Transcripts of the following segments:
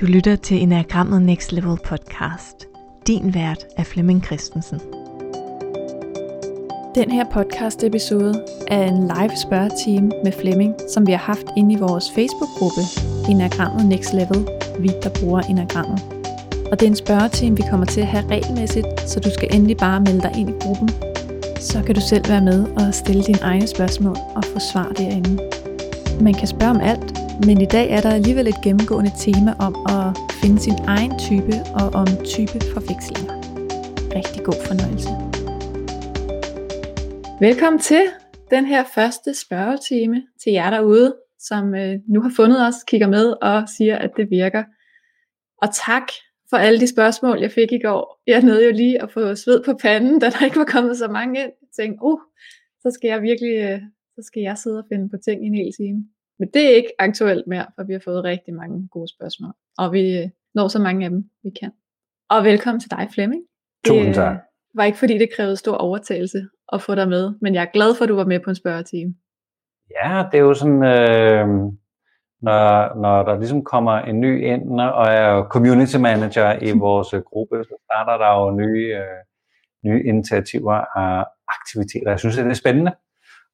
Du lytter til Enagrammet Next Level podcast. Din vært er Flemming Christensen. Den her podcast episode er en live spørgetime med Flemming, som vi har haft inde i vores Facebook-gruppe Enagrammet Next Level, vi der bruger Enagrammet. Og det er en spørgetime, vi kommer til at have regelmæssigt, så du skal endelig bare melde dig ind i gruppen. Så kan du selv være med og stille dine egne spørgsmål og få svar derinde. Man kan spørge om alt, men i dag er der alligevel et gennemgående tema om at finde sin egen type og om typeforvekslinger. Rigtig god fornøjelse. Velkommen til den her første spørgetime til jer derude, som øh, nu har fundet os, kigger med og siger, at det virker. Og tak for alle de spørgsmål, jeg fik i går. Jeg nåede jo lige at få sved på panden, da der ikke var kommet så mange ind. Jeg tænkte, uh, så skal jeg virkelig, øh, så skal jeg sidde og finde på ting i en hel time. Men det er ikke aktuelt mere, for vi har fået rigtig mange gode spørgsmål. Og vi øh, når så mange af dem, vi kan. Og velkommen til dig, Flemming. Tusind øh, tak. Det var ikke fordi, det krævede stor overtagelse at få dig med, men jeg er glad for, at du var med på en spørgetime. Ja, det er jo sådan, øh, når, når der ligesom kommer en ny ind, og er community manager i vores gruppe, så starter der jo nye, øh, nye initiativer og aktiviteter. Jeg synes, det er spændende.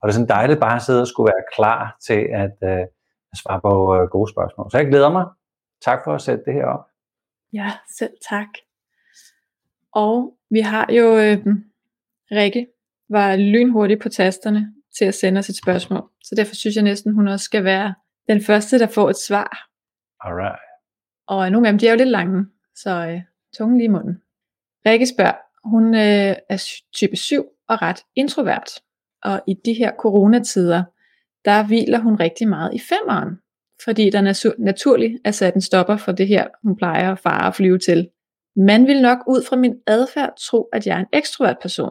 Og det er sådan dejligt bare at sidde og skulle være klar til at, øh, at svare på øh, gode spørgsmål. Så jeg glæder mig. Tak for at sætte det her op. Ja, selv tak. Og vi har jo øh, Rikke, var lynhurtig på tasterne til at sende os et spørgsmål. Så derfor synes jeg næsten, hun også skal være den første, der får et svar. Alright. Og nogle af dem, de er jo lidt lange, så øh, tungen lige i munden. Rikke spørger, hun øh, er type 7 og ret introvert. Og i de her coronatider, der hviler hun rigtig meget i femeren, fordi der natu- naturligt er sat en stopper for det her, hun plejer at fare og flyve til. Man vil nok ud fra min adfærd tro, at jeg er en ekstrovert person.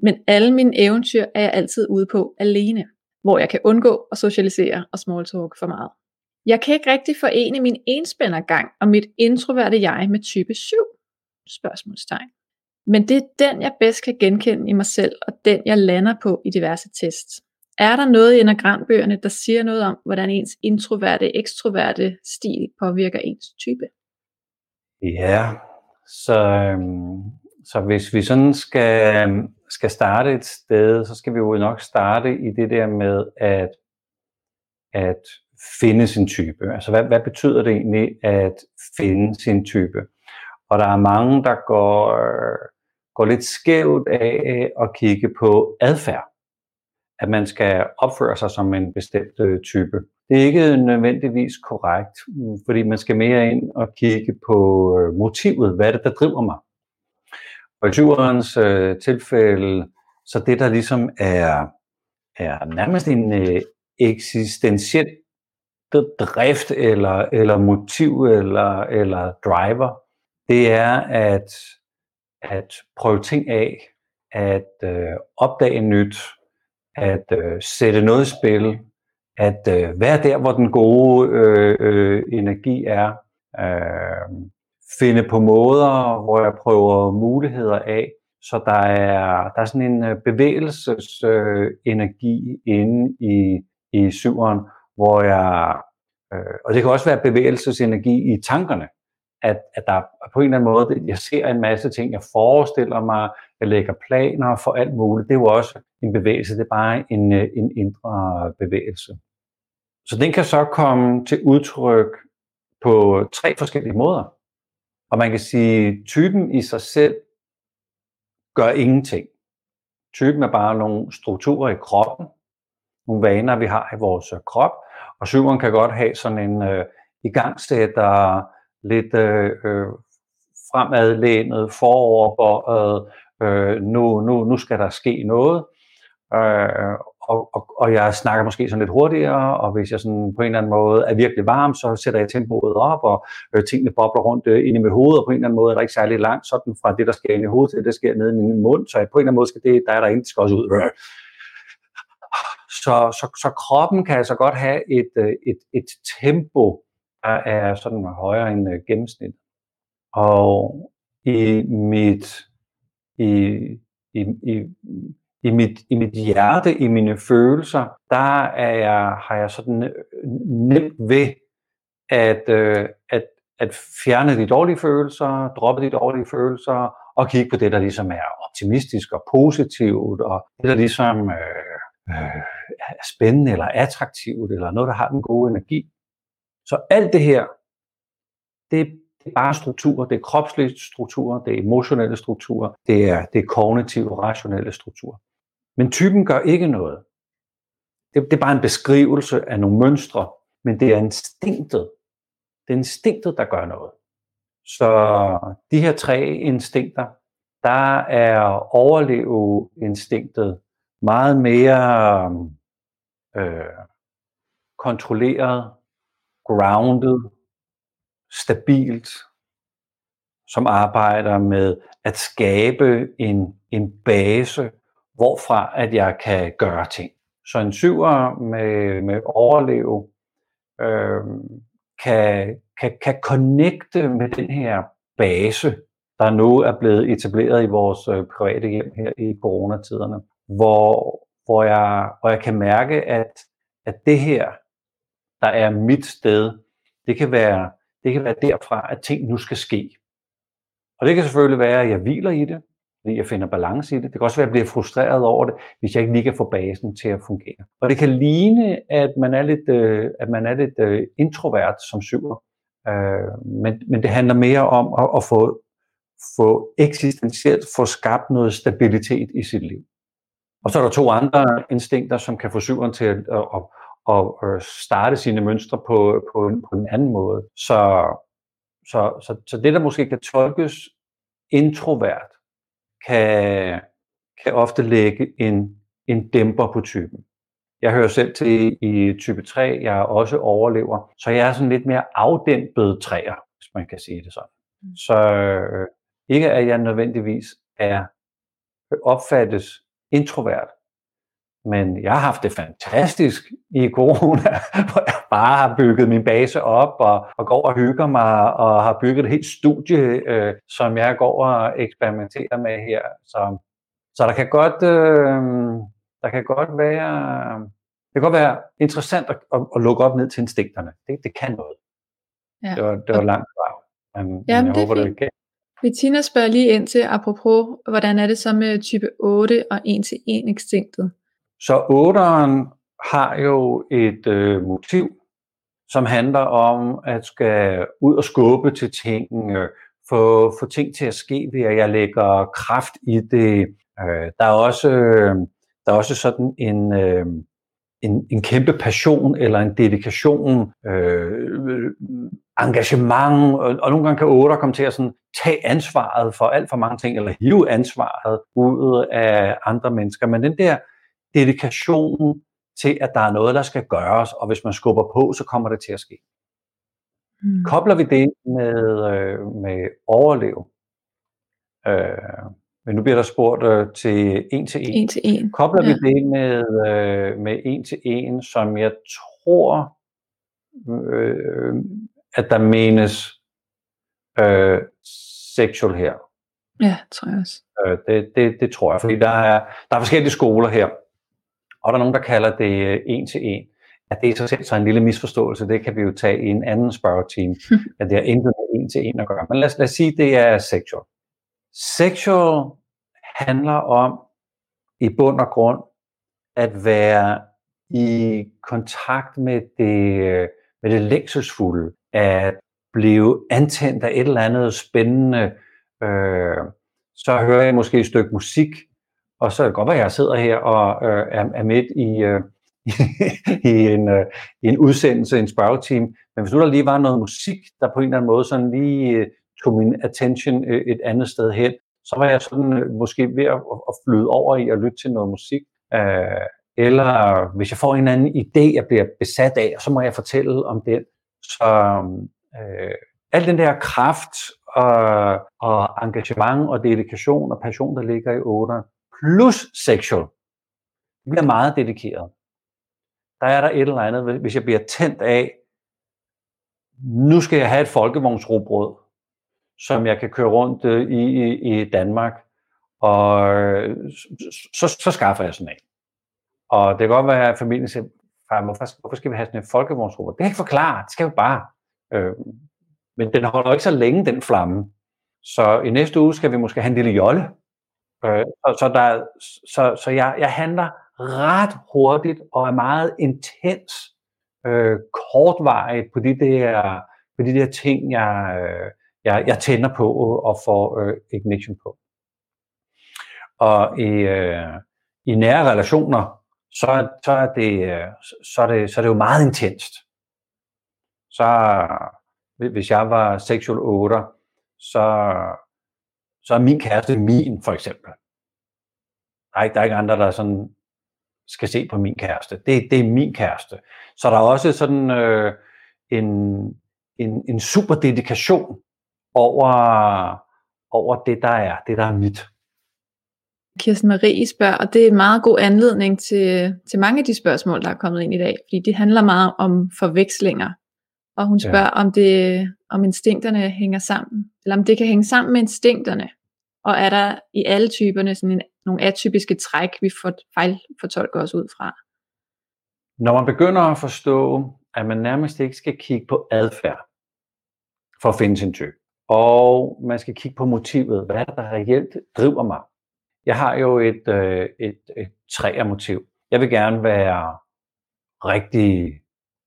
Men alle mine eventyr er jeg altid ude på alene, hvor jeg kan undgå at socialisere og smalltalk for meget. Jeg kan ikke rigtig forene min enspændergang og mit introverte jeg med type 7? Spørgsmålstegn. Men det er den, jeg bedst kan genkende i mig selv, og den, jeg lander på i diverse tests. Er der noget i enagrambøgerne, der siger noget om, hvordan ens introverte, ekstroverte stil påvirker ens type? Ja, så, øhm, så hvis vi sådan skal, øhm, skal starte et sted, så skal vi jo nok starte i det der med at, at finde sin type. Altså hvad, hvad betyder det egentlig at finde sin type? Og der er mange, der går går lidt skævt af at kigge på adfærd. At man skal opføre sig som en bestemt øh, type. Det er ikke nødvendigvis korrekt, fordi man skal mere ind og kigge på øh, motivet. Hvad er det, der driver mig? Og i tyverens øh, tilfælde, så det, der ligesom er, er nærmest en øh, eksistentiel drift eller, eller motiv eller, eller driver, det er, at at prøve ting af, at øh, opdage nyt, at øh, sætte noget i spil, at øh, være der, hvor den gode øh, øh, energi er, øh, finde på måder, hvor jeg prøver muligheder af, så der er, der er sådan en bevægelsesenergi øh, øh inde i, i syveren, hvor jeg, øh, og det kan også være bevægelsesenergi i tankerne, at, at der på en eller anden måde, jeg ser en masse ting, jeg forestiller mig, jeg lægger planer for alt muligt. Det er jo også en bevægelse, det er bare en, øh, en indre bevægelse. Så den kan så komme til udtryk på tre forskellige måder. Og man kan sige, typen i sig selv gør ingenting. Typen er bare nogle strukturer i kroppen, nogle vaner, vi har i vores øh, krop, og syveren kan godt have sådan en øh, igangsætter, lidt øh, øh, fremadlænet, foroverbøjet, øh, nu, nu, nu skal der ske noget. Øh, og, og, og jeg snakker måske sådan lidt hurtigere, og hvis jeg sådan på en eller anden måde er virkelig varm, så sætter jeg tempoet op, og øh, tingene bobler rundt øh, ind i mit hoved, og på en eller anden måde er der ikke særlig langt sådan fra det, der sker inde i hovedet, til det, der sker nede i min mund, så jeg på en eller anden måde skal det, der er der ind, skal også ud. Så, så, så kroppen kan altså godt have et, øh, et, et tempo, der er sådan højere end øh, gennemsnit. Og i mit, i, i, i, i mit, i mit hjerte, i mine følelser, der er jeg, har jeg sådan øh, nemt ved at, øh, at, at fjerne de dårlige følelser, droppe de dårlige følelser, og kigge på det, der ligesom er optimistisk og positivt, og det, der ligesom øh, øh, er spændende eller attraktivt, eller noget, der har den gode energi. Så alt det her, det, det er bare strukturer, det er kropslige strukturer, det er emotionelle strukturer, det er, det er kognitive, rationelle strukturer. Men typen gør ikke noget. Det, det er bare en beskrivelse af nogle mønstre, men det er instinktet. Det er instinktet, der gør noget. Så de her tre instinkter, der er overleve instinktet meget mere øh, kontrolleret, grounded, stabilt, som arbejder med at skabe en, en base, hvorfra at jeg kan gøre ting. Så en syver med, med overleve øh, kan, kan, kan connecte med den her base, der nu er blevet etableret i vores øh, private hjem her i coronatiderne, hvor, hvor, jeg, hvor jeg kan mærke, at, at det her, der er mit sted, det kan være, det kan være derfra, at ting nu skal ske. Og det kan selvfølgelig være, at jeg hviler i det, fordi jeg finder balance i det. Det kan også være, at jeg bliver frustreret over det, hvis jeg ikke lige kan få basen til at fungere. Og det kan ligne, at man er lidt, øh, at man er lidt øh, introvert som syver. Øh, men, men det handler mere om at, at få, få eksistentielt få skabt noget stabilitet i sit liv. Og så er der to andre instinkter, som kan få syveren til at, at, at, starte sine mønstre på, på, en, på en anden måde. Så, så, så, så det, der måske kan tolkes introvert, kan, kan ofte lægge en, en dæmper på typen. Jeg hører selv til i type 3, jeg er også overlever, så jeg er sådan lidt mere afdæmpet træer, hvis man kan sige det sådan. Mm. Så øh, ikke at jeg nødvendigvis er opfattes introvert, men jeg har haft det fantastisk i corona, hvor jeg bare har bygget min base op og, og går og hygger mig og har bygget et helt studie, øh, som jeg går og eksperimenterer med her. Så, så der kan godt, øh, der kan godt være, det kan godt være interessant at, at, at lukke op ned til instinkterne. Det, det kan noget. Ja. Det, var, det var langt fra. Men, Jamen, men jeg det håber, det kan. Bettina spørger lige ind til, apropos, hvordan er det så med type 8 og 1-1 instinktet? Så 8'eren har jo et øh, motiv, som handler om at skal ud og skubbe til tingene, øh, få, få ting til at ske ved, at jeg lægger kraft i det. Øh, der, er også, øh, der er også sådan en, øh, en, en kæmpe passion eller en dedikation, øh, engagement, og, og nogle gange kan otter komme til at sådan, tage ansvaret for alt for mange ting, eller hive ansvaret ud af andre mennesker. Men den der dedikationen til, at der er noget, der skal gøres, og hvis man skubber på, så kommer det til at ske. Mm. Kobler vi det med, øh, med overlev, øh, men nu bliver der spurgt øh, til en til en. En til en. Kobler ja. vi det med, øh, med en til en, som jeg tror, øh, at der menes øh, sexual her. Ja, tror jeg også. Øh, det, det, det tror jeg, fordi der er, der er forskellige skoler her. Og der er nogen, der kalder det øh, en til en. At det er så selv så en lille misforståelse, det kan vi jo tage i en anden spørgetime, at det er intet med en til en at gøre. Men lad os, lad os sige, at det er sexual. Sexual handler om i bund og grund at være i kontakt med det, med det længselsfulde, at blive antændt af et eller andet spændende. Øh, så hører jeg måske et stykke musik, og så er det godt at jeg sidder her og øh, er, er midt i, øh, i, en, øh, i en udsendelse, en spørgetime. Men hvis nu der lige var noget musik, der på en eller anden måde sådan lige øh, tog min attention øh, et andet sted hen, så var jeg sådan øh, måske ved at, at flyde over i at lytte til noget musik. Øh, eller hvis jeg får en anden idé, jeg bliver besat af, så må jeg fortælle om den. Så øh, al den der kraft og, og engagement og dedikation og passion, der ligger i 8'eren, plus sexual, det bliver meget dedikeret. Der er der et eller andet, hvis jeg bliver tændt af, nu skal jeg have et folkevognsrobrød, som jeg kan køre rundt øh, i, i, i Danmark, og øh, så, så skaffer jeg sådan en. Og det kan godt være, at familien siger, far, hvorfor, hvorfor skal vi have sådan en folkevognsrobrød? Det kan jeg ikke forklare, det skal vi bare. Øh, men den holder ikke så længe, den flamme. Så i næste uge skal vi måske have en lille jolle. Øh, så, så, der, så, så jeg, jeg handler ret hurtigt og er meget intens, øh, kortvarigt på de der, på de der ting, jeg, øh, jeg, jeg tænder på og får øh, ignition på. Og i, øh, i nære relationer, så, så, er det, så, er det, så er det jo meget intenst. Så hvis jeg var sexual 8, så, så er min kæreste min, for eksempel. Der er ikke, der er ikke andre, der sådan skal se på min kæreste. Det, det er min kæreste. Så der er også sådan øh, en, en, en super dedikation over, over det, der er, det, der er mit. Kirsten Marie spørger, og det er en meget god anledning til, til mange af de spørgsmål, der er kommet ind i dag, fordi det handler meget om forvekslinger. Og hun spørger, ja. om, det, om instinkterne hænger sammen, eller om det kan hænge sammen med instinkterne. Og er der i alle typerne sådan en, nogle atypiske træk, vi får fejlfortolker os ud fra? Når man begynder at forstå, at man nærmest ikke skal kigge på adfærd for at finde sin type, og man skal kigge på motivet, hvad er det, der reelt driver mig, jeg har jo et, øh, et, et træermotiv. Jeg vil gerne være rigtig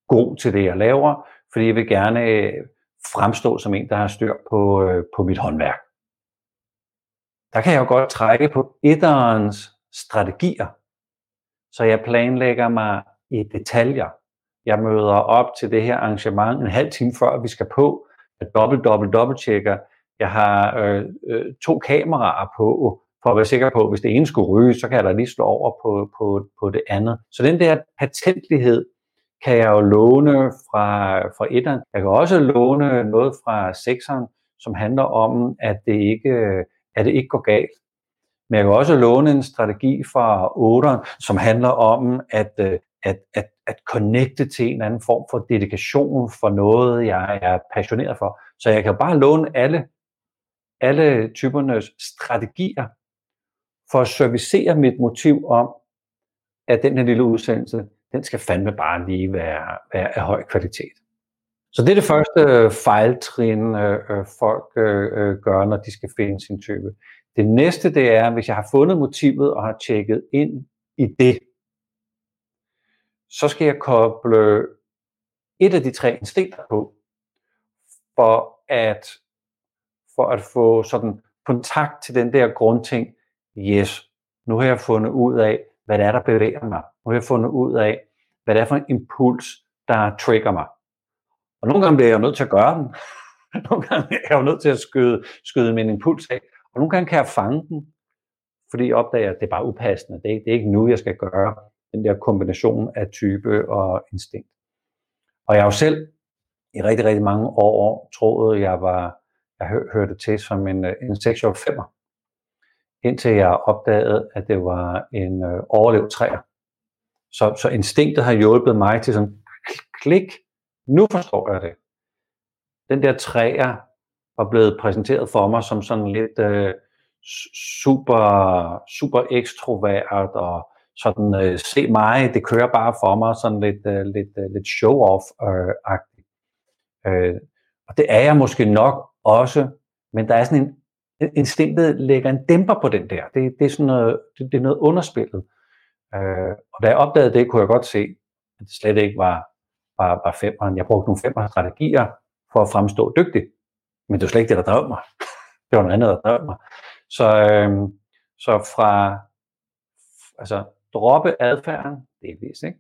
god til det, jeg laver, fordi jeg vil gerne øh, fremstå som en, der har styr på, øh, på mit håndværk. Der kan jeg jo godt trække på etterens strategier, så jeg planlægger mig i detaljer. Jeg møder op til det her arrangement en halv time før vi skal på. Jeg dobbelt, dobbelt, dobbelt tjekker. Jeg har øh, øh, to kameraer på, for at være sikker på, at hvis det ene skulle ryge, så kan jeg da lige slå over på, på, på det andet. Så den der patentlighed kan jeg jo låne fra, fra etteren. Jeg kan også låne noget fra sekseren, som handler om, at det ikke, at det ikke går galt. Men jeg kan også låne en strategi fra 8'eren, som handler om at, at, at, at connecte til en anden form for dedikation for noget, jeg er passioneret for. Så jeg kan bare låne alle, alle typernes strategier for at servicere mit motiv om, at den her lille udsendelse, den skal fandme bare lige være, være af høj kvalitet. Så det er det første øh, fejltrin, øh, øh folk øh, øh, gør, når de skal finde sin type. Det næste, det er, hvis jeg har fundet motivet og har tjekket ind i det, så skal jeg koble et af de tre instinkter på, for at, for at få sådan kontakt til den der grundting, yes, nu har jeg fundet ud af, hvad det er, der bevæger mig. Nu har jeg fundet ud af, hvad det er for en impuls, der trigger mig. Og nogle gange bliver jeg nødt til at gøre den. nogle gange er jeg jo nødt til at skyde, skyde min impuls af. Og nogle gange kan jeg fange den, fordi jeg opdager, at det er bare upassende. Det er, det er ikke nu, jeg skal gøre den der kombination af type og instinkt. Og jeg har jo selv i rigtig, rigtig mange år troet, jeg var, jeg hørte til som en, øh, en sexual femmer indtil jeg opdagede, at det var en øh, overlevet træer. Så, så instinktet har hjulpet mig til sådan, klik, nu forstår jeg det. Den der træer var blevet præsenteret for mig som sådan lidt øh, super, super ekstrovert og sådan, øh, se mig, det kører bare for mig, sådan lidt, øh, lidt, øh, lidt show-off-agtigt. Øh, øh, og det er jeg måske nok også, men der er sådan en instinktet lægger en dæmper på den der. Det, det er sådan noget, det, det er noget underspillet. Øh, og da jeg opdagede det, kunne jeg godt se, at det slet ikke var, var, var femeren. Jeg brugte nogle femmer strategier for at fremstå dygtig. Men det var slet ikke det, der drev mig. Det var noget andet, der drev mig. Så, øh, så fra altså, droppe adfærden, delvis, ikke?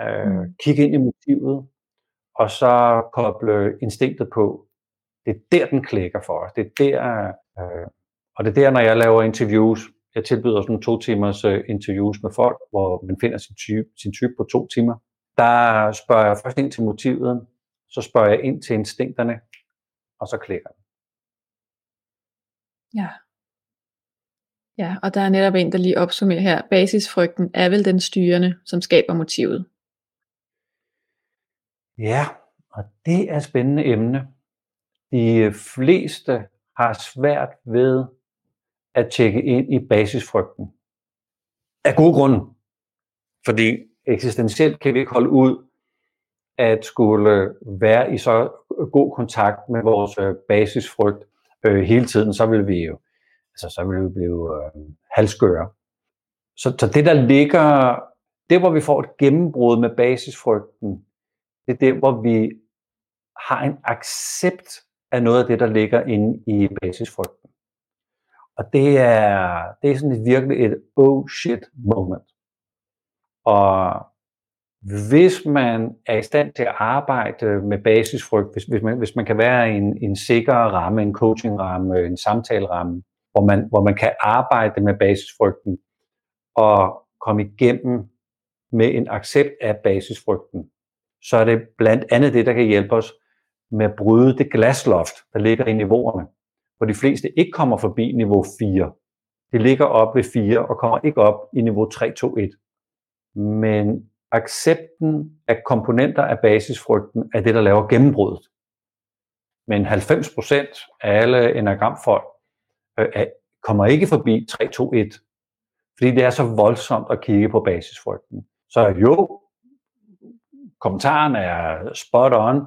Øh, mm. kigge ind i motivet, og så koble instinktet på. Det er der, den klikker for os. Det er der, Øh, og det er der, når jeg laver interviews, jeg tilbyder sådan to timers øh, interviews med folk, hvor man finder sin type, sin type på to timer. Der spørger jeg først ind til motivet, så spørger jeg ind til instinkterne, og så klikker den. Ja. Ja, og der er netop en, der lige opsummerer her. Basisfrygten er vel den styrende, som skaber motivet. Ja, og det er et spændende emne. De fleste har svært ved at tjekke ind i basisfrygten. Af gode grunde. Fordi eksistentielt kan vi ikke holde ud at skulle være i så god kontakt med vores øh, basisfrygt øh, hele tiden, så vil vi jo altså, så vil vi blive øh, halskøre. Så, så det der ligger, det hvor vi får et gennembrud med basisfrygten, det er det, hvor vi har en accept af noget af det, der ligger inde i basisfrygten. Og det er, det er sådan et virkelig et oh shit moment. Og hvis man er i stand til at arbejde med basisfrygt, hvis, hvis, man, hvis man kan være i en, en sikker ramme, en coachingramme, en samtaleramme, hvor man, hvor man kan arbejde med basisfrygten og komme igennem med en accept af basisfrygten, så er det blandt andet det, der kan hjælpe os med at bryde det glasloft, der ligger i niveauerne, hvor de fleste ikke kommer forbi niveau 4. De ligger op ved 4 og kommer ikke op i niveau 3, 2, 1. Men accepten af komponenter af basisfrygten er det, der laver gennembruddet. Men 90% af alle enagramfolk øh, kommer ikke forbi 3, 2, 1, fordi det er så voldsomt at kigge på basisfrygten. Så jo, kommentaren er spot on,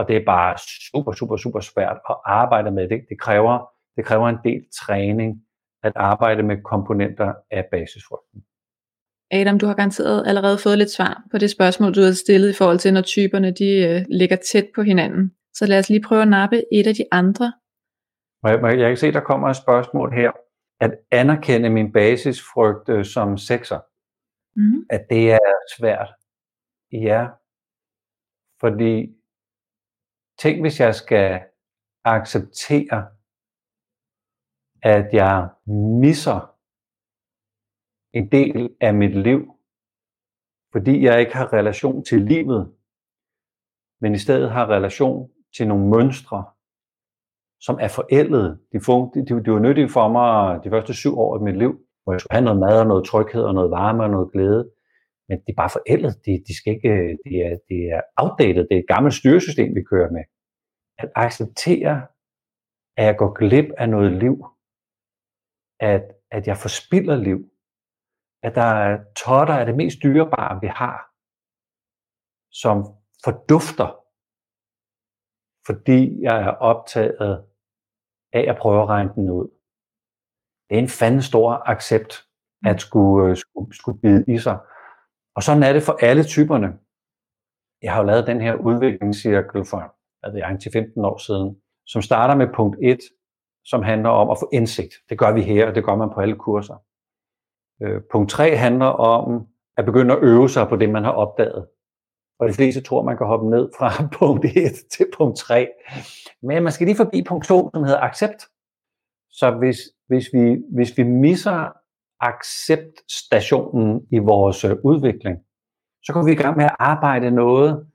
og det er bare super, super, super svært at arbejde med det. Det kræver, det kræver en del træning at arbejde med komponenter af basisfrygten. Adam, du har garanteret allerede fået lidt svar på det spørgsmål, du har stillet i forhold til, når typerne de, øh, ligger tæt på hinanden. Så lad os lige prøve at nappe et af de andre. Jeg, kan se, der kommer et spørgsmål her. At anerkende min basisfrygt øh, som sekser, mm. at det er svært. Ja, fordi tænk hvis jeg skal acceptere, at jeg misser en del af mit liv, fordi jeg ikke har relation til livet, men i stedet har relation til nogle mønstre, som er forældede. De, fun- de, de, de var nyttige for mig de første syv år af mit liv, hvor jeg skulle have noget mad og noget tryghed og noget varme og noget glæde. Men de er bare forældet. De, de, skal ikke, de, er, de er outdated. Det er et gammelt styresystem, vi kører med. At acceptere, at jeg går glip af noget liv. At, at jeg forspilder liv at der er totter af det mest dyrebare, vi har, som fordufter, fordi jeg er optaget af at prøve at regne den ud. Det er en fanden stor accept at skulle, øh, skulle, skulle bide i sig. Og sådan er det for alle typerne. Jeg har jo lavet den her udviklingscirkel for hvad ved jeg, til 15 år siden, som starter med punkt 1, som handler om at få indsigt. Det gør vi her, og det gør man på alle kurser. Øh, punkt 3 handler om at begynde at øve sig på det, man har opdaget. Og de fleste tror, man kan hoppe ned fra punkt 1 til punkt 3. Men man skal lige forbi punkt 2, som hedder accept. Så hvis, hvis, vi, hvis vi misser acceptstationen i vores øh, udvikling, så går vi i gang med at arbejde noget,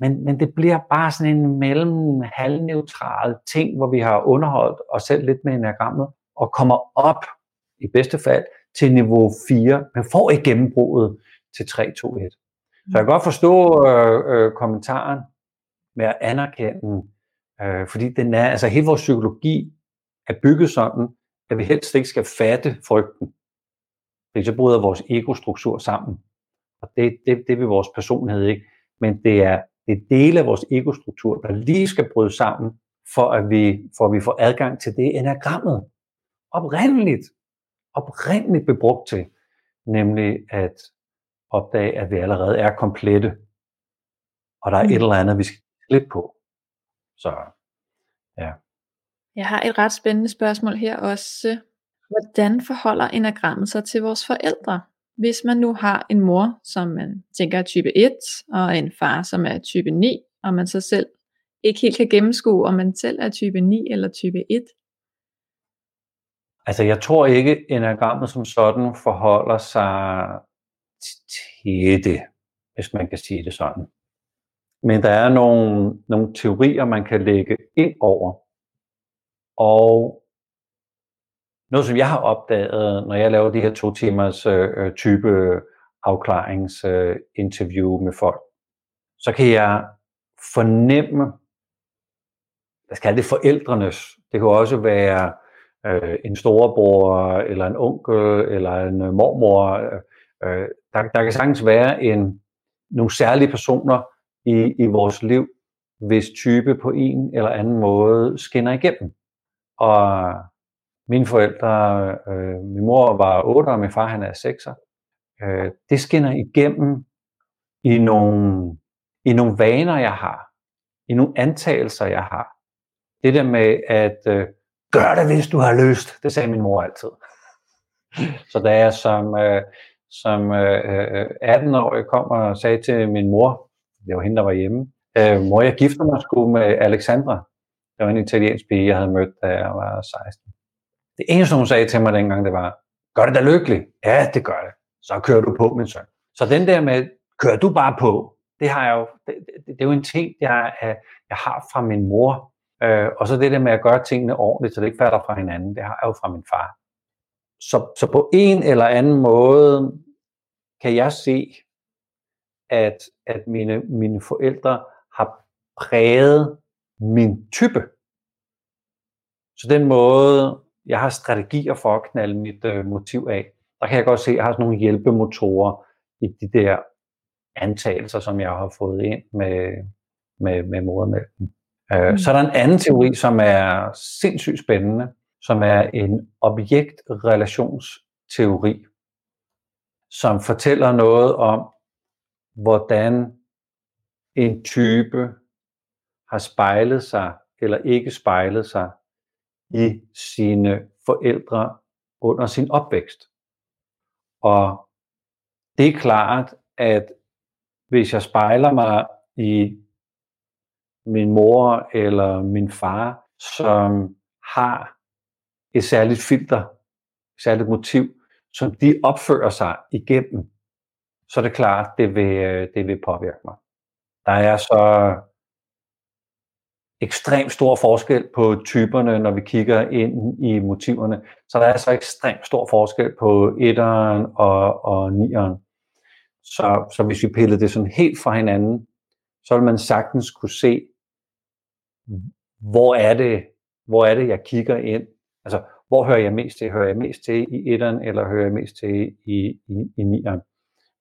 men, men det bliver bare sådan en mellem halvneutral ting, hvor vi har underholdt os selv lidt med enagrammet, og kommer op i bedste fald til niveau 4, men får ikke gennembruddet til 3, 2, 1. Så jeg kan godt forstå øh, øh, kommentaren med at anerkende, øh, fordi den er, altså hele vores psykologi er bygget sådan, at vi helst ikke skal fatte frygten. Fordi så bryder vores ego-struktur sammen. Og det, det, det vil vores personlighed ikke. Men det er, det er dele af vores ego-struktur, der lige skal bryde sammen, for at vi, for at vi får adgang til det enagrammet. Oprindeligt oprindeligt blev brugt til, nemlig at opdage, at vi allerede er komplette, og der er mm. et eller andet, vi skal slippe på. Så ja. Jeg har et ret spændende spørgsmål her også. Hvordan forholder enagrammet sig til vores forældre? Hvis man nu har en mor, som man tænker er type 1, og en far, som er type 9, og man så selv ikke helt kan gennemskue, om man selv er type 9 eller type 1, Altså, jeg tror ikke, enagrammet som sådan forholder sig til det, hvis man kan sige det sådan. Men der er nogle, nogle teorier, man kan lægge ind over. Og noget, som jeg har opdaget, når jeg laver de her to timers øh, øh type afklaringsinterview øh, øh med folk, så kan jeg fornemme, hvad skal det forældrenes, det kan også være øh, en storebror, eller en onkel, eller en øh, mormor. Øh, der, der kan sagtens være en, nogle særlige personer, i, i vores liv, hvis type på en eller anden måde skinner igennem. Og mine forældre, øh, min mor var 8, og min far han er 6. Øh, det skinner igennem i nogle, i nogle vaner, jeg har, i nogle antagelser, jeg har. Det der med at øh, gør det, hvis du har lyst, det sagde min mor altid. Så da jeg som, øh, som øh, øh 18-årig kom og sagde til min mor, det var hende, der var hjemme, øh, mor, jeg gifter mig sgu med Alexandra. Det var en italiensk pige, jeg havde mødt, da jeg var 16. Det eneste, hun sagde til mig dengang, det var, gør det da lykkelig. Ja, det gør det. Så kører du på, min søn. Så den der med, kører du bare på, det har jeg jo, det, det, det er jo en ting, jeg, øh, jeg har fra min mor. Øh, og så det der med at gøre tingene ordentligt, så det ikke falder fra hinanden, det har jeg jo fra min far. Så, så på en eller anden måde kan jeg se, at, at mine, mine forældre har præget min type. Så den måde, jeg har strategier for at knalde mit øh, motiv af, der kan jeg godt se, at jeg har sådan nogle hjælpemotorer i de der antagelser, som jeg har fået ind med, med, med modermælken. Øh, mm. Så er der en anden teori, som er sindssygt spændende, som er en objektrelationsteori, som fortæller noget om, hvordan en type har spejlet sig eller ikke spejlet sig i sine forældre under sin opvækst. Og det er klart, at hvis jeg spejler mig i min mor eller min far, som har et særligt filter, et særligt motiv, som de opfører sig igennem, så er det klart, det vil, det vil påvirke mig. Der er så ekstremt stor forskel på typerne, når vi kigger ind i motiverne. Så der er så ekstremt stor forskel på etteren og, og nieren. Så, så hvis vi pillede det sådan helt fra hinanden, så vil man sagtens kunne se, hvor er det, hvor er det jeg kigger ind. Altså, hvor hører jeg mest til? Hører jeg mest til i etteren, eller hører jeg mest til i, i, i nieren?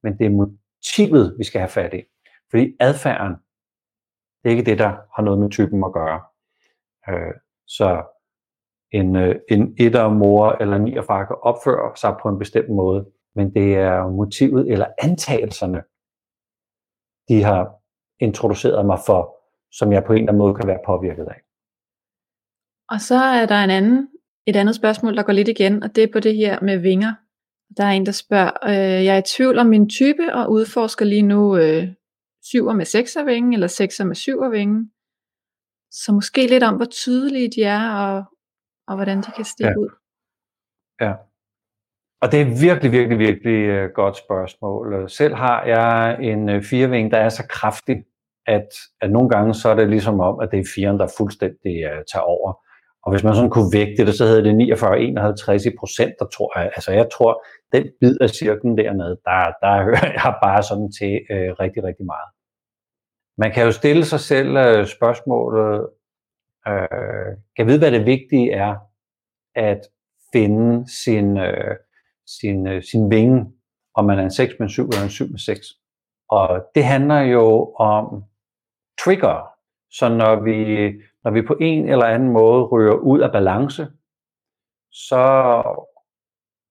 Men det er motivet, vi skal have fat i. Fordi adfærden, det er ikke det, der har noget med typen at gøre. Øh, så en, øh, en etter mor eller nierfar kan opføre sig på en bestemt måde, men det er motivet eller antagelserne, de har introduceret mig for, som jeg på en eller anden måde kan være påvirket af. Og så er der en anden, et andet spørgsmål, der går lidt igen, og det er på det her med vinger. Der er en, der spørger, øh, jeg er i tvivl om min type og udforsker lige nu øh, syver med sekservingen, eller sekser med syvervingen. Så måske lidt om, hvor tydelige de er, og, og hvordan de kan stikke ja. ud. Ja. Og det er virkelig, virkelig, virkelig uh, godt spørgsmål. Selv har jeg en uh, fireving, der er så kraftig, at, at nogle gange så er det ligesom om, at det er firen, der fuldstændig uh, tager over. Og hvis man sådan kunne vægte det, så hedder det 49-51 i procent, der tror jeg, altså jeg tror, den bid af cirklen dernede, der, der hører jeg bare sådan til uh, rigtig, rigtig meget. Man kan jo stille sig selv øh, spørgsmålet, øh, kan vide, hvad det vigtige er, at finde sin, øh, sin, øh, sin vinge, om man er en 6 med 7 eller en 7 med 6. Og det handler jo om trigger. Så når vi, når vi på en eller anden måde rører ud af balance, så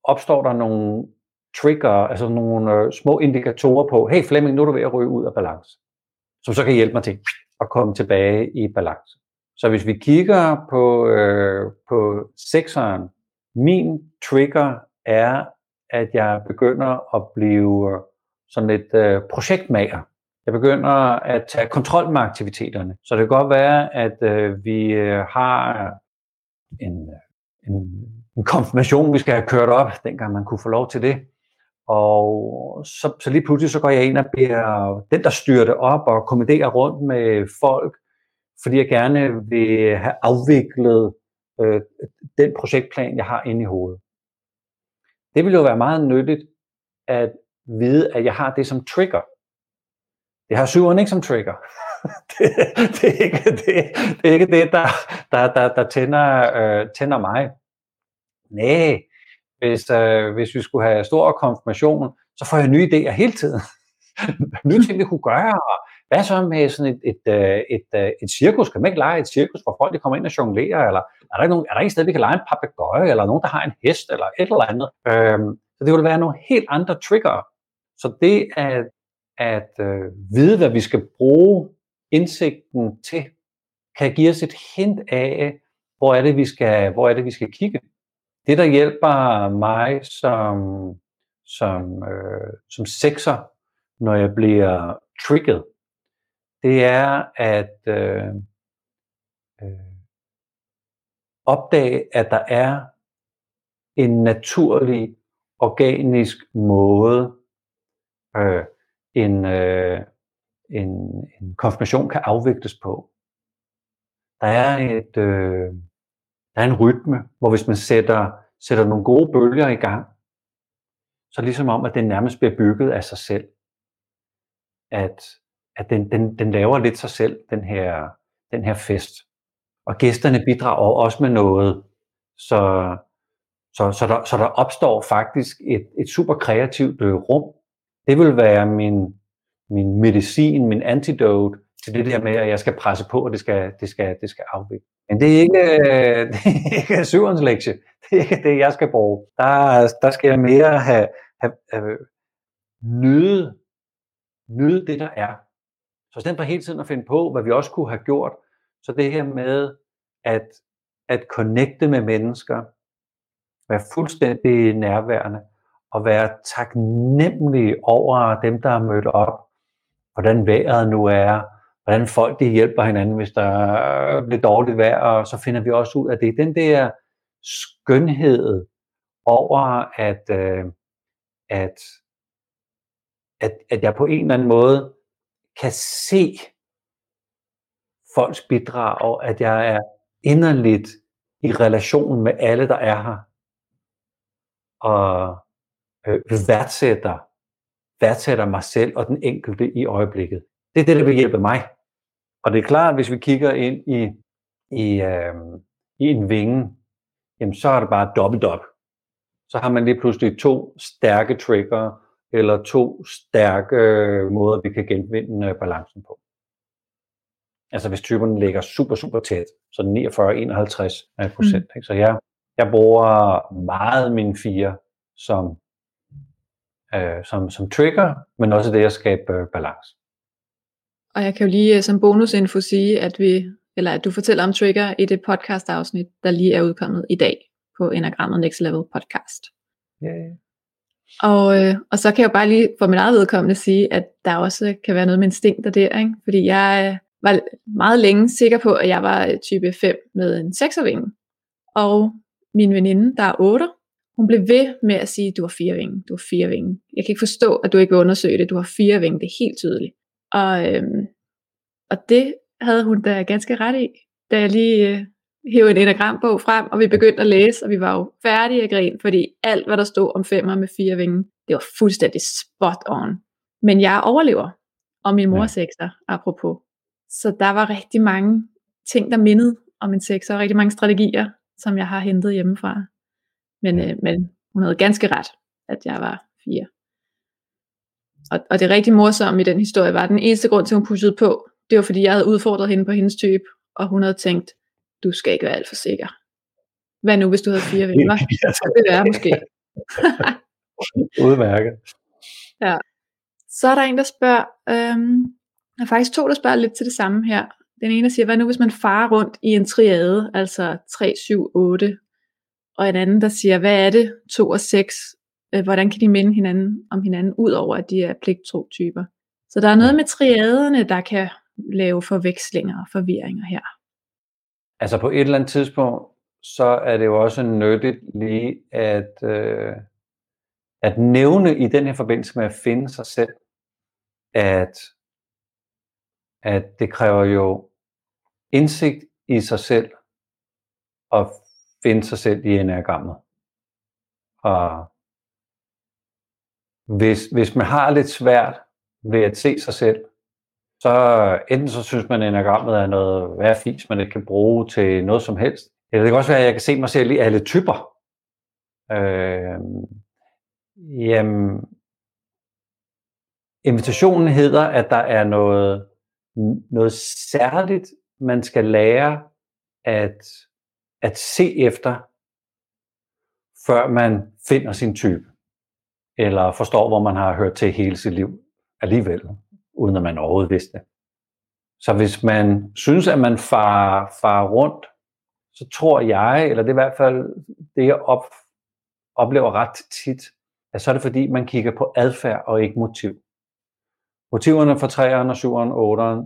opstår der nogle trigger, altså nogle øh, små indikatorer på, hey Flemming, nu er du ved at ryge ud af balance som så kan hjælpe mig til at komme tilbage i balance. Så hvis vi kigger på, øh, på sekseren, min trigger er, at jeg begynder at blive sådan et øh, projektmager. Jeg begynder at tage kontrol med aktiviteterne. Så det kan godt være, at øh, vi øh, har en, øh, en, en konfirmation, vi skal have kørt op, dengang man kunne få lov til det. Og så, så lige pludselig så går jeg ind og bliver den, der styrer det op og kommenterer rundt med folk, fordi jeg gerne vil have afviklet øh, den projektplan, jeg har inde i hovedet. Det vil jo være meget nyttigt at vide, at jeg har det som trigger. Det har syveren ikke som trigger. det, det, er ikke det, det er ikke det, der, der, der, der tænder, øh, tænder mig. Næh, hvis, øh, hvis vi skulle have stor konfirmation, så får jeg nye idéer hele tiden. nye ting, vi kunne gøre, hvad så med sådan et, et, øh, et, et, et, cirkus? Kan man ikke lege et cirkus, hvor folk de kommer ind og jonglerer? Eller er der, ikke nogen, er der ikke sted, vi kan lege en papegøje? Eller nogen, der har en hest? Eller et eller andet? Øhm, så det vil være nogle helt andre trigger. Så det at, at øh, vide, hvad vi skal bruge indsigten til, kan give os et hint af, hvor er det, vi skal, hvor er det, vi skal kigge. Det, der hjælper mig som, som, øh, som sexer, når jeg bliver trigget, det er at øh, øh, opdage, at der er en naturlig, organisk måde, øh, en, øh, en, en konfirmation kan afvikles på. Der er et, øh, der er en rytme, hvor hvis man sætter, sætter nogle gode bølger i gang, så ligesom om, at den nærmest bliver bygget af sig selv. At, at den, den, den laver lidt sig selv, den her, den her fest. Og gæsterne bidrager også med noget, så, så, så, der, så der opstår faktisk et, et super kreativt øh, rum. Det vil være min, min medicin, min antidote til det der med, at jeg skal presse på, og det skal, det skal, det skal afvikle. Men det er ikke, øh, det er ikke syvens lektie. Det er ikke det, jeg skal bruge. Der, der skal jeg mere have, have, have nyde, nyde det, der er. Så i stedet for hele tiden at finde på, hvad vi også kunne have gjort, så det her med at, at connecte med mennesker, være fuldstændig nærværende, og være taknemmelig over dem, der er mødt op, hvordan vejret nu er, hvordan folk de hjælper hinanden, hvis der bliver dårligt vejr, og så finder vi også ud af det. Den der skønhed over, at, øh, at, at, at jeg på en eller anden måde kan se folks bidrag, og at jeg er inderligt i relation med alle, der er her, og øh, værdsætter, værdsætter mig selv og den enkelte i øjeblikket. Det er det, der vil hjælpe mig. Og det er klart, at hvis vi kigger ind i, i, øh, i en vinge, jamen så er det bare dobbelt op. Så har man lige pludselig to stærke trigger, eller to stærke måder, vi kan genvinde øh, balancen på. Altså hvis typerne ligger super, super tæt, så 49-51 procent. Mm. Så jeg, jeg bruger meget mine fire som, øh, som, som trigger, men også det at skabe øh, balance. Og jeg kan jo lige øh, som bonusinfo sige, at vi, eller at du fortæller om trigger i det podcast afsnit, der lige er udkommet i dag på Enagrammet Next Level podcast. Yeah. Og, øh, og så kan jeg jo bare lige for mit eget vedkommende sige, at der også kan være noget med instinkter der, ikke? fordi jeg øh, var meget længe sikker på, at jeg var type 5 med en 6'ervinge. Og min veninde, der er 8, hun blev ved med at sige, du har fire vinge, du har fire vinge. Jeg kan ikke forstå, at du ikke vil undersøge det, du har fire vinge, det er helt tydeligt. Og, øhm, og det havde hun da ganske ret i, da jeg lige øh, hævde en enagrambog frem, og vi begyndte at læse, og vi var jo færdige at grine, fordi alt, hvad der stod om femmer med fire vinge, det var fuldstændig spot on. Men jeg overlever, og min mor er sekser, apropos. Så der var rigtig mange ting, der mindede om en sekser, og rigtig mange strategier, som jeg har hentet hjemmefra. Men, øh, men hun havde ganske ret, at jeg var fire. Og, og det rigtig morsomme i den historie var, at den eneste grund til, at hun pushede på, det var fordi, jeg havde udfordret hende på hendes type, og hun havde tænkt, du skal ikke være alt for sikker. Hvad nu, hvis du havde fire venner? Så det er måske. Udmærket. Ja. Så er der en, der spørger, øhm, der er faktisk to, der spørger lidt til det samme her. Den ene siger, hvad nu hvis man farer rundt i en triade, altså 3, 7, 8, og en anden, der siger, hvad er det, 2 og 6, øh, hvordan kan de minde hinanden om hinanden, ud over at de er pligtro-typer. Så der er noget med triaderne, der kan lave forvekslinger og forvirringer her. Altså på et eller andet tidspunkt, så er det jo også nyttigt lige at, øh, at nævne i den her forbindelse med at finde sig selv, at, at det kræver jo indsigt i sig selv at finde sig selv i enagrammet. Og hvis, hvis man har lidt svært ved at se sig selv, så enten så synes man, at enagrammet er noget værd fis, man ikke kan bruge til noget som helst. Eller det kan også være, at jeg kan se mig selv i alle typer. Øh, jamen, invitationen hedder, at der er noget noget særligt, man skal lære at, at se efter, før man finder sin type, eller forstår, hvor man har hørt til hele sit liv alligevel, uden at man overhovedet vidste det. Så hvis man synes, at man far, far rundt, så tror jeg, eller det er i hvert fald det, jeg op, oplever ret tit, at så er det fordi, man kigger på adfærd og ikke motiv. Motiverne for 3'eren og 7'eren og 8'eren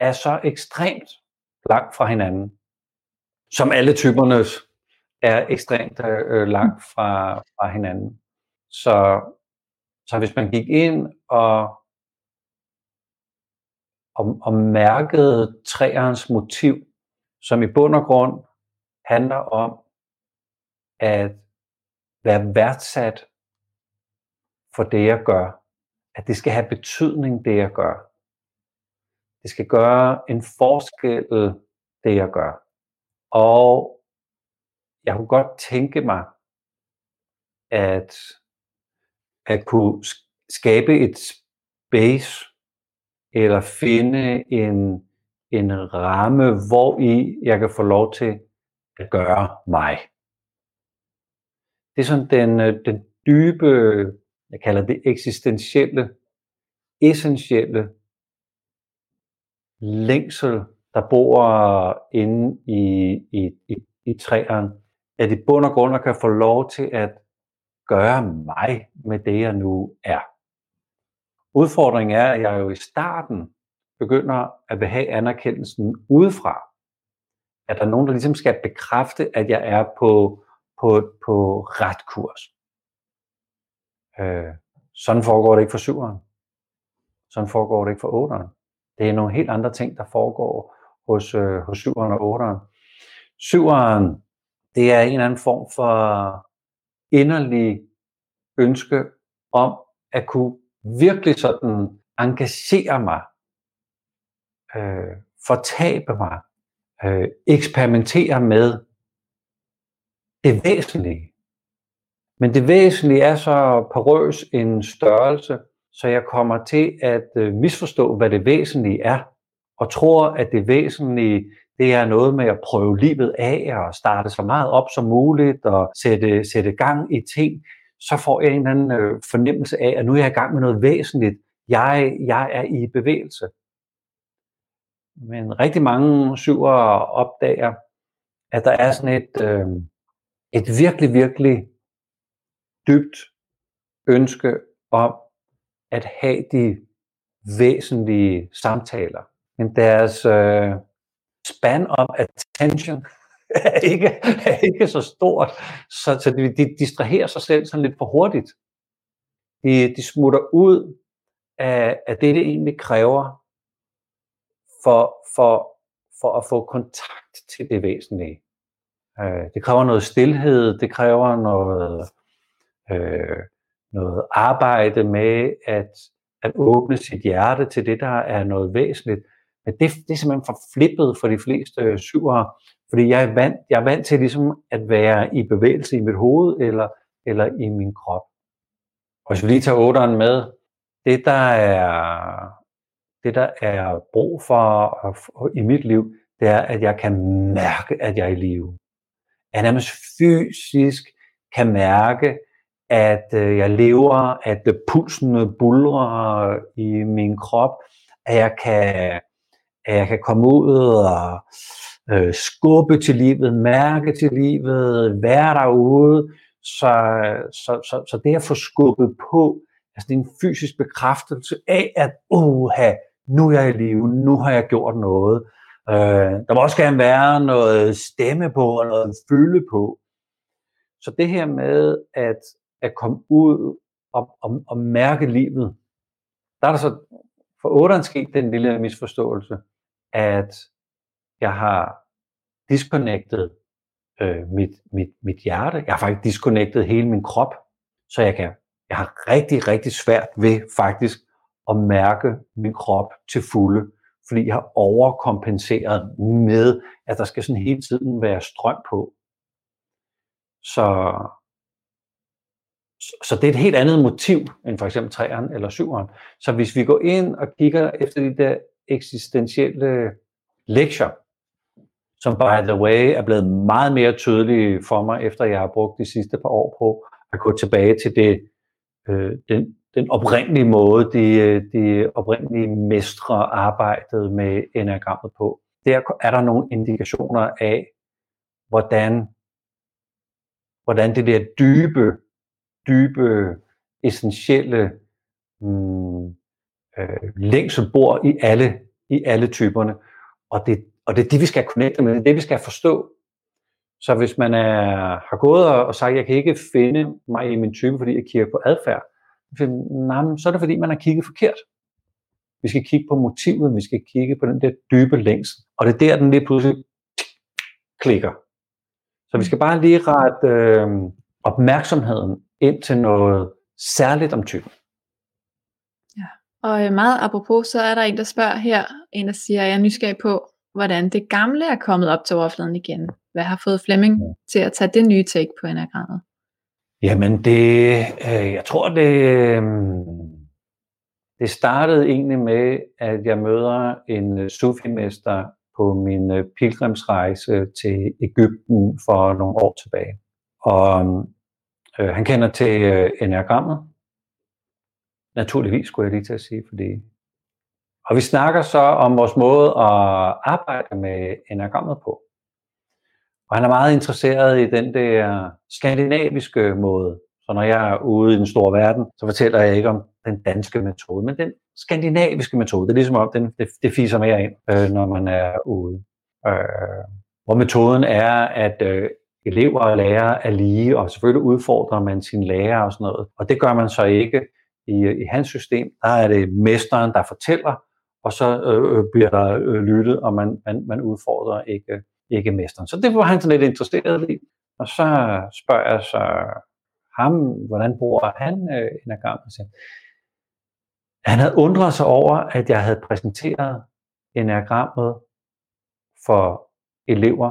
er så ekstremt langt fra hinanden, som alle typernes er ekstremt øh, øh, langt fra, fra hinanden. Så, så hvis man gik ind og, og, og mærkede træernes motiv, som i bund og grund handler om at være værdsat for det, jeg gør. At det skal have betydning, det jeg gør. Det skal gøre en forskel, det jeg gør. Og jeg kunne godt tænke mig, at, at kunne skabe et space, eller finde en, en ramme, hvor i jeg kan få lov til at gøre mig. Det er sådan den, øh, den dybe, jeg kalder det eksistentielle, essentielle længsel, der bor inde i, i, i, i træerne, at i bund og grund kan få lov til at gøre mig med det, jeg nu er. Udfordringen er, at jeg jo i starten begynder at behage anerkendelsen udefra. At der er nogen, der ligesom skal bekræfte, at jeg er på, på, på ret kurs. Øh, sådan foregår det ikke for syveren. Sådan foregår det ikke for otteren. Det er nogle helt andre ting, der foregår hos, øh, hos syveren og otteren. Syveren, det er en eller anden form for inderlige ønske om at kunne virkelig sådan engagere mig, øh, fortabe mig, øh, eksperimentere med det væsentlige. Men det væsentlige er så porøs en størrelse, så jeg kommer til at øh, misforstå, hvad det væsentlige er, og tror, at det væsentlige det er noget med at prøve livet af og starte så meget op som muligt og sætte, sætte gang i ting, så får jeg en eller anden øh, fornemmelse af, at nu er jeg i gang med noget væsentligt. Jeg, jeg er i bevægelse. Men rigtig mange syver opdager, at der er sådan et, øh, et virkelig, virkelig dybt ønske om at have de væsentlige samtaler. Men deres øh, span of attention er ikke, er ikke så stort, så, så de, de distraherer sig selv sådan lidt for hurtigt. De, de smutter ud af, af det, det egentlig kræver for, for, for at få kontakt til det væsentlige. Øh, det kræver noget stillhed, det kræver noget, øh, noget arbejde med at, at åbne sit hjerte til det, der er noget væsentligt. Men det, det er simpelthen for flippet for de fleste syvere, fordi jeg er, vant, jeg er vant til ligesom at være i bevægelse i mit hoved eller, eller i min krop. Og hvis vi lige tager otteren med, det der er, det der er brug for i mit liv, det er, at jeg kan mærke, at jeg er i live. At jeg nærmest fysisk kan mærke, at øh, jeg lever, at pulsen bulrer i min krop, at jeg kan, at jeg kan komme ud og øh, skubbe til livet, mærke til livet, være derude. Så, så, så, så det at få skubbet på, altså det er en fysisk bekræftelse af, at oha, nu er jeg i live, nu har jeg gjort noget. Øh, der må også gerne være noget stemme på, og noget fylde på. Så det her med at, at komme ud og, og, og mærke livet, der er der så for otteren sket den lille misforståelse, at jeg har disconnected øh, mit, mit, mit hjerte. Jeg har faktisk disconnected hele min krop, så jeg kan jeg har rigtig, rigtig svært ved faktisk at mærke min krop til fulde, fordi jeg har overkompenseret med, at der skal sådan hele tiden være strøm på. Så, så det er et helt andet motiv end for eksempel 3'eren eller 7'eren. Så hvis vi går ind og kigger efter de der eksistentielle lektier, som by the way er blevet meget mere tydelige for mig, efter jeg har brugt de sidste par år på at gå tilbage til det, øh, den, den oprindelige måde, de, de oprindelige mestre arbejdede med enagrammet på. Der er der nogle indikationer af, hvordan, hvordan det der dybe, dybe, essentielle mm, øh, længsel bor i alle, i alle typerne. Og det, og det er det, vi skal connecte med, det er det, vi skal forstå. Så hvis man er, har gået og sagt, jeg kan ikke finde mig i min type, fordi jeg kigger på adfærd, så er det fordi, man har kigget forkert. Vi skal kigge på motivet, vi skal kigge på den der dybe længsel. Og det er der, den lige pludselig klikker. Så vi skal bare lige rette øh, opmærksomheden ind til noget særligt om typen. Og øh, meget apropos, så er der en, der spørger her, en der siger, at jeg er nysgerrig på, hvordan det gamle er kommet op til overfladen igen. Hvad har fået Flemming til at tage det nye take på enagrammet? Jamen det, øh, jeg tror det, øh, det startede egentlig med, at jeg møder en øh, sufimester på min øh, pilgrimsrejse til Ægypten for nogle år tilbage. Og øh, han kender til øh, enagrammet. Naturligvis skulle jeg lige til at sige, fordi... Og vi snakker så om vores måde at arbejde med enagrammet på. Og han er meget interesseret i den der skandinaviske måde. Så når jeg er ude i den store verden, så fortæller jeg ikke om den danske metode, men den skandinaviske metode. Det er ligesom om, den, det, det fiser mere ind, øh, når man er ude. Øh, hvor metoden er, at øh, elever og lærere er lige, og selvfølgelig udfordrer man sine lærer og sådan noget. Og det gør man så ikke i, i hans system. Der er det mesteren, der fortæller, og så øh, øh, bliver der øh, lyttet, og man, man, man udfordrer ikke ikke mesteren. Så det var han sådan lidt interesseret i. Og så spørger jeg så ham, hvordan bruger han øh, enagrammet? Han havde undret sig over, at jeg havde præsenteret enagrammet for elever,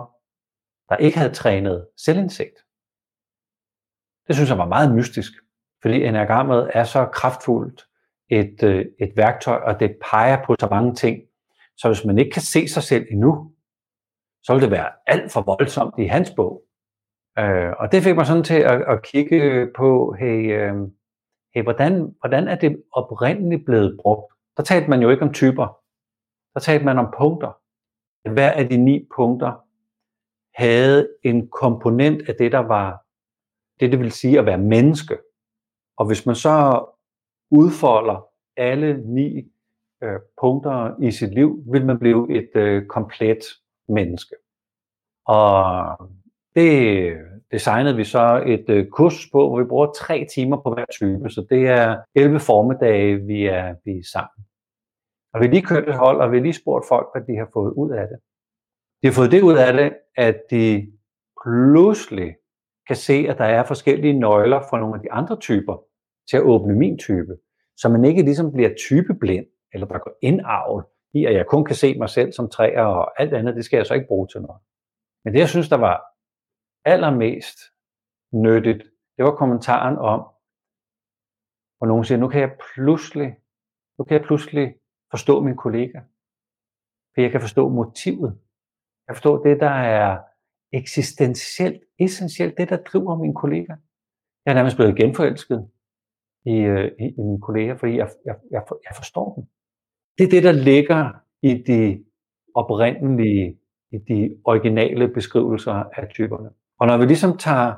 der ikke havde trænet selvindsigt. Det synes jeg var meget mystisk, fordi enagrammet er så kraftfuldt et, øh, et værktøj, og det peger på så mange ting. Så hvis man ikke kan se sig selv endnu, så vil det være alt for voldsomt i hans bog. Øh, og det fik mig sådan til at, at kigge på, hey, øh, hey hvordan, hvordan er det oprindeligt blevet brugt? Der talte man jo ikke om typer. Der talte man om punkter. Hver af de ni punkter havde en komponent af det, der var det, det vil sige at være menneske. Og hvis man så udfolder alle ni øh, punkter i sit liv, vil man blive et øh, komplet menneske. Og det designede vi så et øh, kurs på, hvor vi bruger tre timer på hver type, så det er 11 formidage, vi er, vi er sammen. Og vi har lige kørt et hold, og vi har lige spurgt folk, hvad de har fået ud af det. De har fået det ud af det, at de pludselig kan se, at der er forskellige nøgler for nogle af de andre typer til at åbne min type, så man ikke ligesom bliver typeblind, eller der går indavl i, at jeg kun kan se mig selv som træer, og alt andet, det skal jeg så ikke bruge til noget. Men det, jeg synes, der var allermest nyttigt, det var kommentaren om, hvor nogen siger, nu kan jeg pludselig, nu kan jeg pludselig forstå min kollega. For jeg kan forstå motivet. Jeg forstår det, der er eksistentielt, essentielt, det, der driver min kollega. Jeg er nærmest blevet genforelsket Øh, i, i, i mine kolleger, fordi jeg, jeg, jeg, jeg forstår dem. Det er det, der ligger i de oprindelige, i de originale beskrivelser af typerne. Og når vi ligesom tager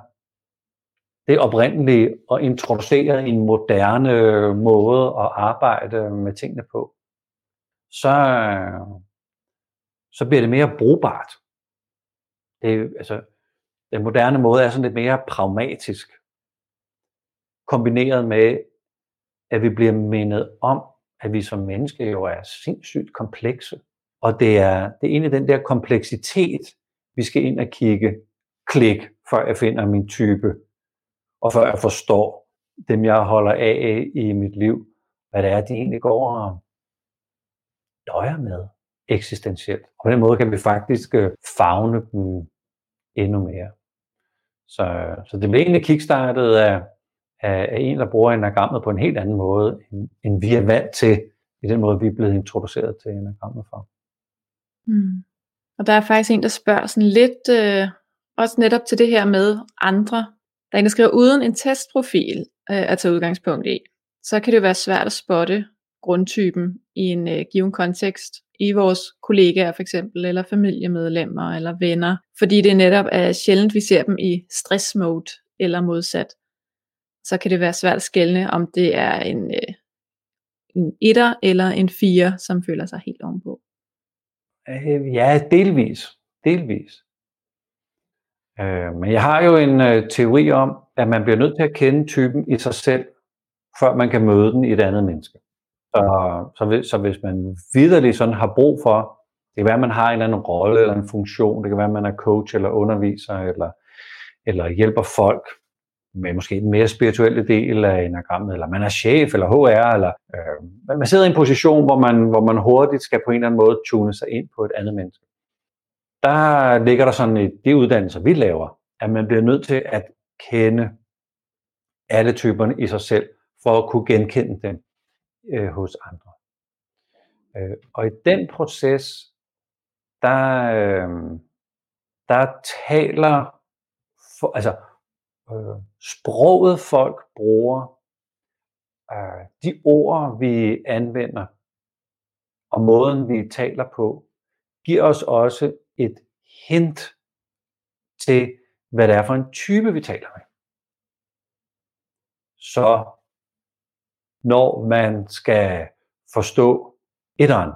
det oprindelige og introducerer en moderne øh, måde at arbejde med tingene på, så, så bliver det mere brugbart. Det, altså, den moderne måde er sådan lidt mere pragmatisk, kombineret med, at vi bliver mindet om, at vi som mennesker jo er sindssygt komplekse. Og det er, det er egentlig den der kompleksitet, vi skal ind og kigge, klik, før jeg finder min type, og før jeg forstår dem, jeg holder af i mit liv, hvad det er, de egentlig går og døjer med eksistentielt. Og på den måde kan vi faktisk øh, fagne dem endnu mere. Så, så det blev egentlig kickstartet af, af, af en, der bruger enagrammet på en helt anden måde, end, end vi er vant til i den måde, vi er blevet introduceret til enagrammet for. Mm. Og der er faktisk en, der spørger sådan lidt, øh, også netop til det her med andre. Der er en, der skriver, uden en testprofil øh, at tage udgangspunkt i, så kan det jo være svært at spotte grundtypen i en øh, given kontekst i vores kollegaer for eksempel, eller familiemedlemmer, eller venner, fordi det netop er sjældent, vi ser dem i stress mode, eller modsat. Så kan det være svært at skelne, om det er en, øh, en etter eller en fire, som føler sig helt ovenpå. Øh, ja, delvis. Delvis. Øh, men jeg har jo en øh, teori om, at man bliver nødt til at kende typen i sig selv, før man kan møde den i et andet menneske. Så, så, hvis, så hvis man vidderligt sådan har brug for, det kan være, at man har en eller anden rolle eller en funktion, det kan være, at man er coach eller underviser, eller, eller hjælper folk med måske den mere spirituelle del af enagrammet, eller man er chef eller HR, eller øh, man sidder i en position, hvor man, hvor man hurtigt skal på en eller anden måde tune sig ind på et andet menneske. Der ligger der sådan i de uddannelser, vi laver, at man bliver nødt til at kende alle typerne i sig selv, for at kunne genkende dem øh, hos andre. Øh, og i den proces, der, øh, der taler, for, altså øh, sproget folk bruger, øh, de ord vi anvender, og måden vi taler på, giver os også et hint til, hvad det er for en type, vi taler med. Så når man skal forstå etteren,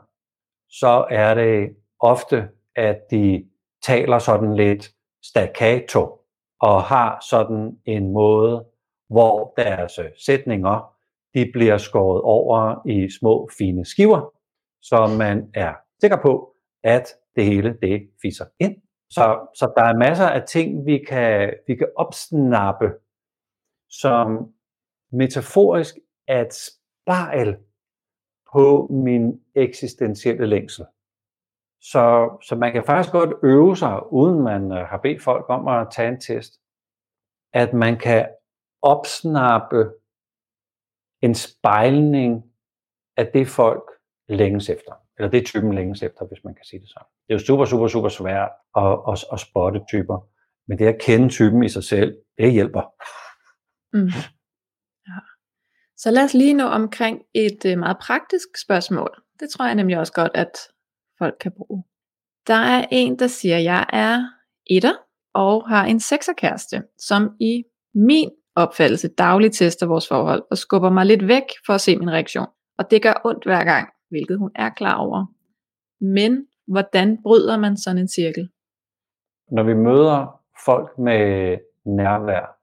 så er det ofte, at de taler sådan lidt staccato og har sådan en måde, hvor deres øh, sætninger de bliver skåret over i små fine skiver, så man er sikker på, at det hele det fiser ind. Så, så der er masser af ting, vi kan, vi kan opsnappe, som metaforisk er et spejl på min eksistentielle længsel. Så, så man kan faktisk godt øve sig, uden man øh, har bedt folk om at tage en test, at man kan opsnappe en spejlning af det folk længes efter. Eller det typen længes efter, hvis man kan sige det sådan. Det er jo super, super, super svært at, at, at spotte typer. Men det at kende typen i sig selv, det hjælper. Mm. Så lad os lige nå omkring et øh, meget praktisk spørgsmål. Det tror jeg nemlig også godt, at folk kan bruge. Der er en, der siger, at jeg er etter og har en sekserkæreste, som i min opfattelse dagligt tester vores forhold og skubber mig lidt væk for at se min reaktion. Og det gør ondt hver gang, hvilket hun er klar over. Men hvordan bryder man sådan en cirkel? Når vi møder folk med nærvær,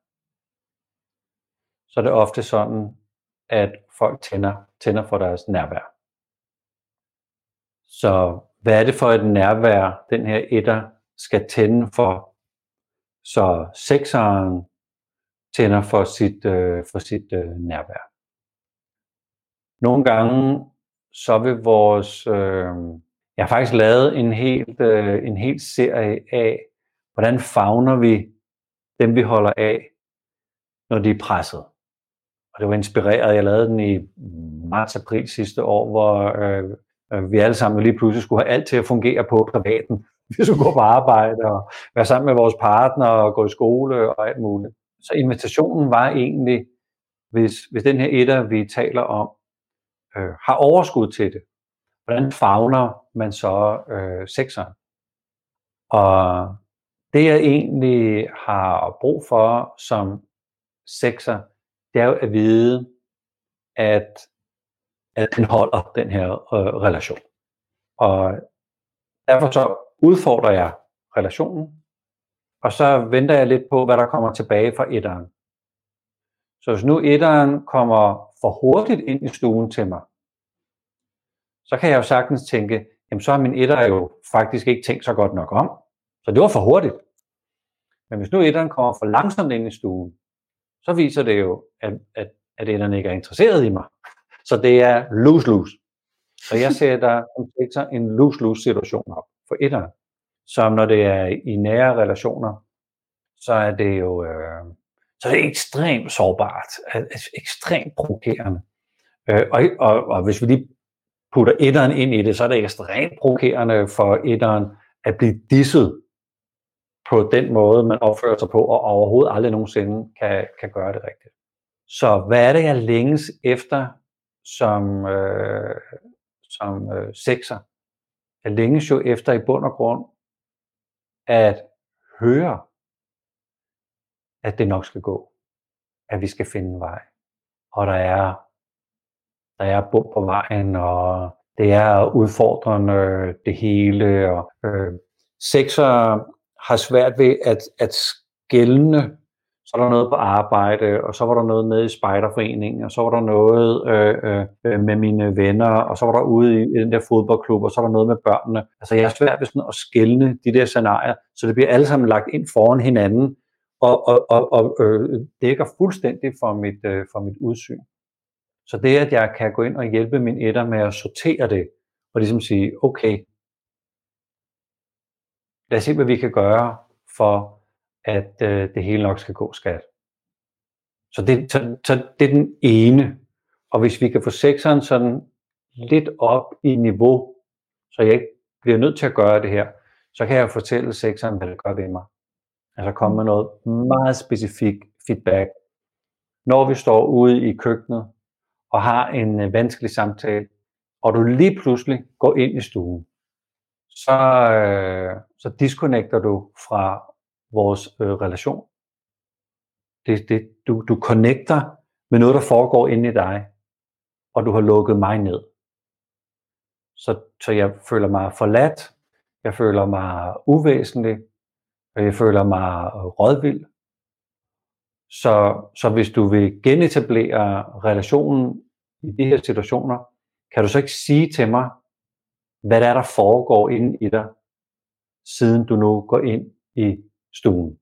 så er det ofte sådan, at folk tænder, tænder for deres nærvær. Så hvad er det for et nærvær, den her etter skal tænde for, så sekseren tænder for sit, øh, for sit øh, nærvær. Nogle gange så vil vores, øh, jeg har faktisk lavet en helt, øh, en helt serie af, hvordan fagner vi dem, vi holder af, når de er presset Og det var inspireret. Jeg lavede den i marts-april sidste år, hvor øh, Øh, vi alle sammen lige pludselig skulle have alt til at fungere på privaten. Vi skulle gå på arbejde og være sammen med vores partner og gå i skole og alt muligt. Så invitationen var egentlig, hvis, hvis den her etter, vi taler om, øh, har overskud til det, hvordan fagner man så øh, sekseren? Og det jeg egentlig har brug for som sekser, det er jo at vide, at, at den holder den her øh, relation. Og derfor så udfordrer jeg relationen, og så venter jeg lidt på, hvad der kommer tilbage fra etteren. Så hvis nu etteren kommer for hurtigt ind i stuen til mig, så kan jeg jo sagtens tænke, jamen så har min etter jo faktisk ikke tænkt så godt nok om. Så det var for hurtigt. Men hvis nu etteren kommer for langsomt ind i stuen, så viser det jo, at, at, at etteren ikke er interesseret i mig. Så det er lose-lose. Så jeg sætter som en lose-lose situation op for etteren. Som når det er i nære relationer, så er det jo øh, så er det ekstremt sårbart, ekstremt provokerende. Øh, og, og, og hvis vi lige putter etteren ind i det, så er det ekstremt provokerende for etteren at blive disset på den måde, man opfører sig på, og overhovedet aldrig nogensinde kan, kan gøre det rigtigt. Så hvad er det, jeg længes efter som, øh, som øh, sekser? Jeg længes jo efter i bund og grund at høre, at det nok skal gå. At vi skal finde en vej. Og der er, der er bum på vejen, og det er udfordrende det hele. Og, øh, sekser har svært ved at, at skælne så var der noget på arbejde, og så var der noget med i spejderforeningen, og så var der noget øh, øh, med mine venner, og så var der ude i, i den der fodboldklub, og så var der noget med børnene. Altså jeg er svært ved sådan at skælne de der scenarier, så det bliver alle sammen lagt ind foran hinanden, og, og, og, og øh, dækker fuldstændig for mit, øh, for mit udsyn. Så det, at jeg kan gå ind og hjælpe min etter med at sortere det, og ligesom sige, okay, lad os se, hvad vi kan gøre for at øh, det hele nok skal gå skat. Så det, så, så det er den ene. Og hvis vi kan få sekseren sådan lidt op i niveau, så jeg ikke bliver nødt til at gøre det her, så kan jeg fortælle sekseren, hvad det gør ved mig. Altså komme med noget meget specifik feedback. Når vi står ude i køkkenet og har en øh, vanskelig samtale, og du lige pludselig går ind i stuen, så, øh, så disconnecter du fra vores øh, relation. Det, det, du, du connecter med noget, der foregår inde i dig, og du har lukket mig ned. Så, så jeg føler mig forladt, jeg føler mig uvæsentlig, og jeg føler mig øh, rådvild. Så, så hvis du vil genetablere relationen i de her situationer, kan du så ikke sige til mig, hvad der er, der foregår inde i dig, siden du nu går ind i stuen.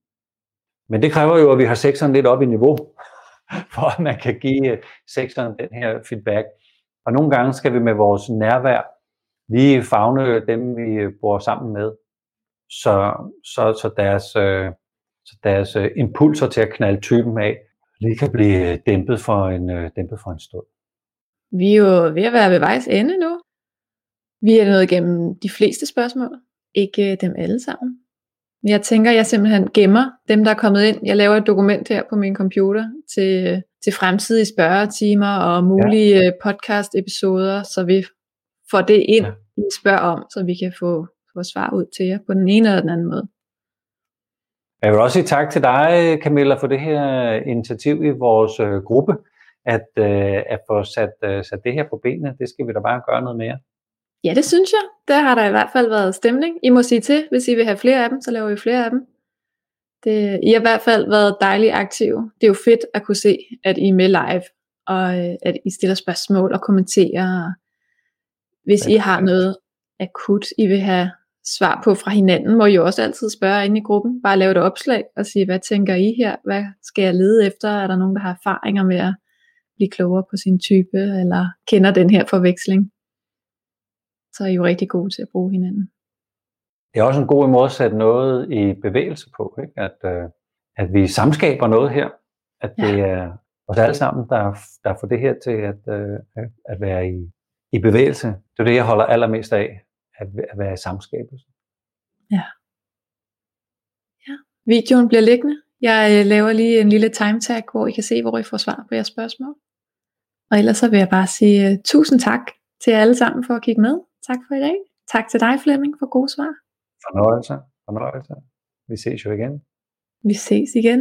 Men det kræver jo, at vi har sekseren lidt op i niveau, for at man kan give øh, sekseren den her feedback. Og nogle gange skal vi med vores nærvær lige fagne dem, vi øh, bor sammen med, så, så, så deres, øh, så deres impulser til at knalde typen af lige kan blive dæmpet for en, dæmpet for en stund. Vi er jo ved at være ved vejs ende nu. Vi er nået igennem de fleste spørgsmål, ikke dem alle sammen. Jeg tænker, jeg simpelthen gemmer dem, der er kommet ind. Jeg laver et dokument her på min computer til, til fremtidige spørgetimer og mulige ja. Øh, podcast-episoder, så vi får det ind, ja. I spørger om, så vi kan få, få svar ud til jer på den ene eller den anden måde. Jeg vil også sige tak til dig, Camilla, for det her initiativ i vores øh, gruppe, at, øh, at få sat, øh, sat det her på benene. Det skal vi da bare gøre noget mere. Ja, det synes jeg. Der har der i hvert fald været stemning. I må sige til, hvis I vil have flere af dem, så laver vi flere af dem. Det, I har i hvert fald været dejligt aktive. Det er jo fedt at kunne se, at I er med live, og øh, at I stiller spørgsmål og kommenterer. Hvis I har noget akut, I vil have svar på fra hinanden, må I jo også altid spørge ind i gruppen. Bare lave et opslag og sige, hvad tænker I her? Hvad skal jeg lede efter? Er der nogen, der har erfaringer med at blive klogere på sin type, eller kender den her forveksling? Så er I jo rigtig gode til at bruge hinanden. Det er også en god måde at sætte noget i bevægelse på, ikke? At, øh, at vi samskaber noget her, at det ja. er os alle sammen, der, der får det her til at, øh, at være i, i bevægelse. Det er det, jeg holder allermest af, at, at være i samskabelse. Ja. ja. Videoen bliver liggende. Jeg øh, laver lige en lille time tag, hvor I kan se, hvor I får svar på jeres spørgsmål. Og ellers så vil jeg bare sige uh, tusind tak til alle sammen for at kigge med. Tak for i dag. Tak til dig, Flemming, for gode svar. Fornøjelse. Fornøjelse. Vi ses jo igen. Vi ses igen.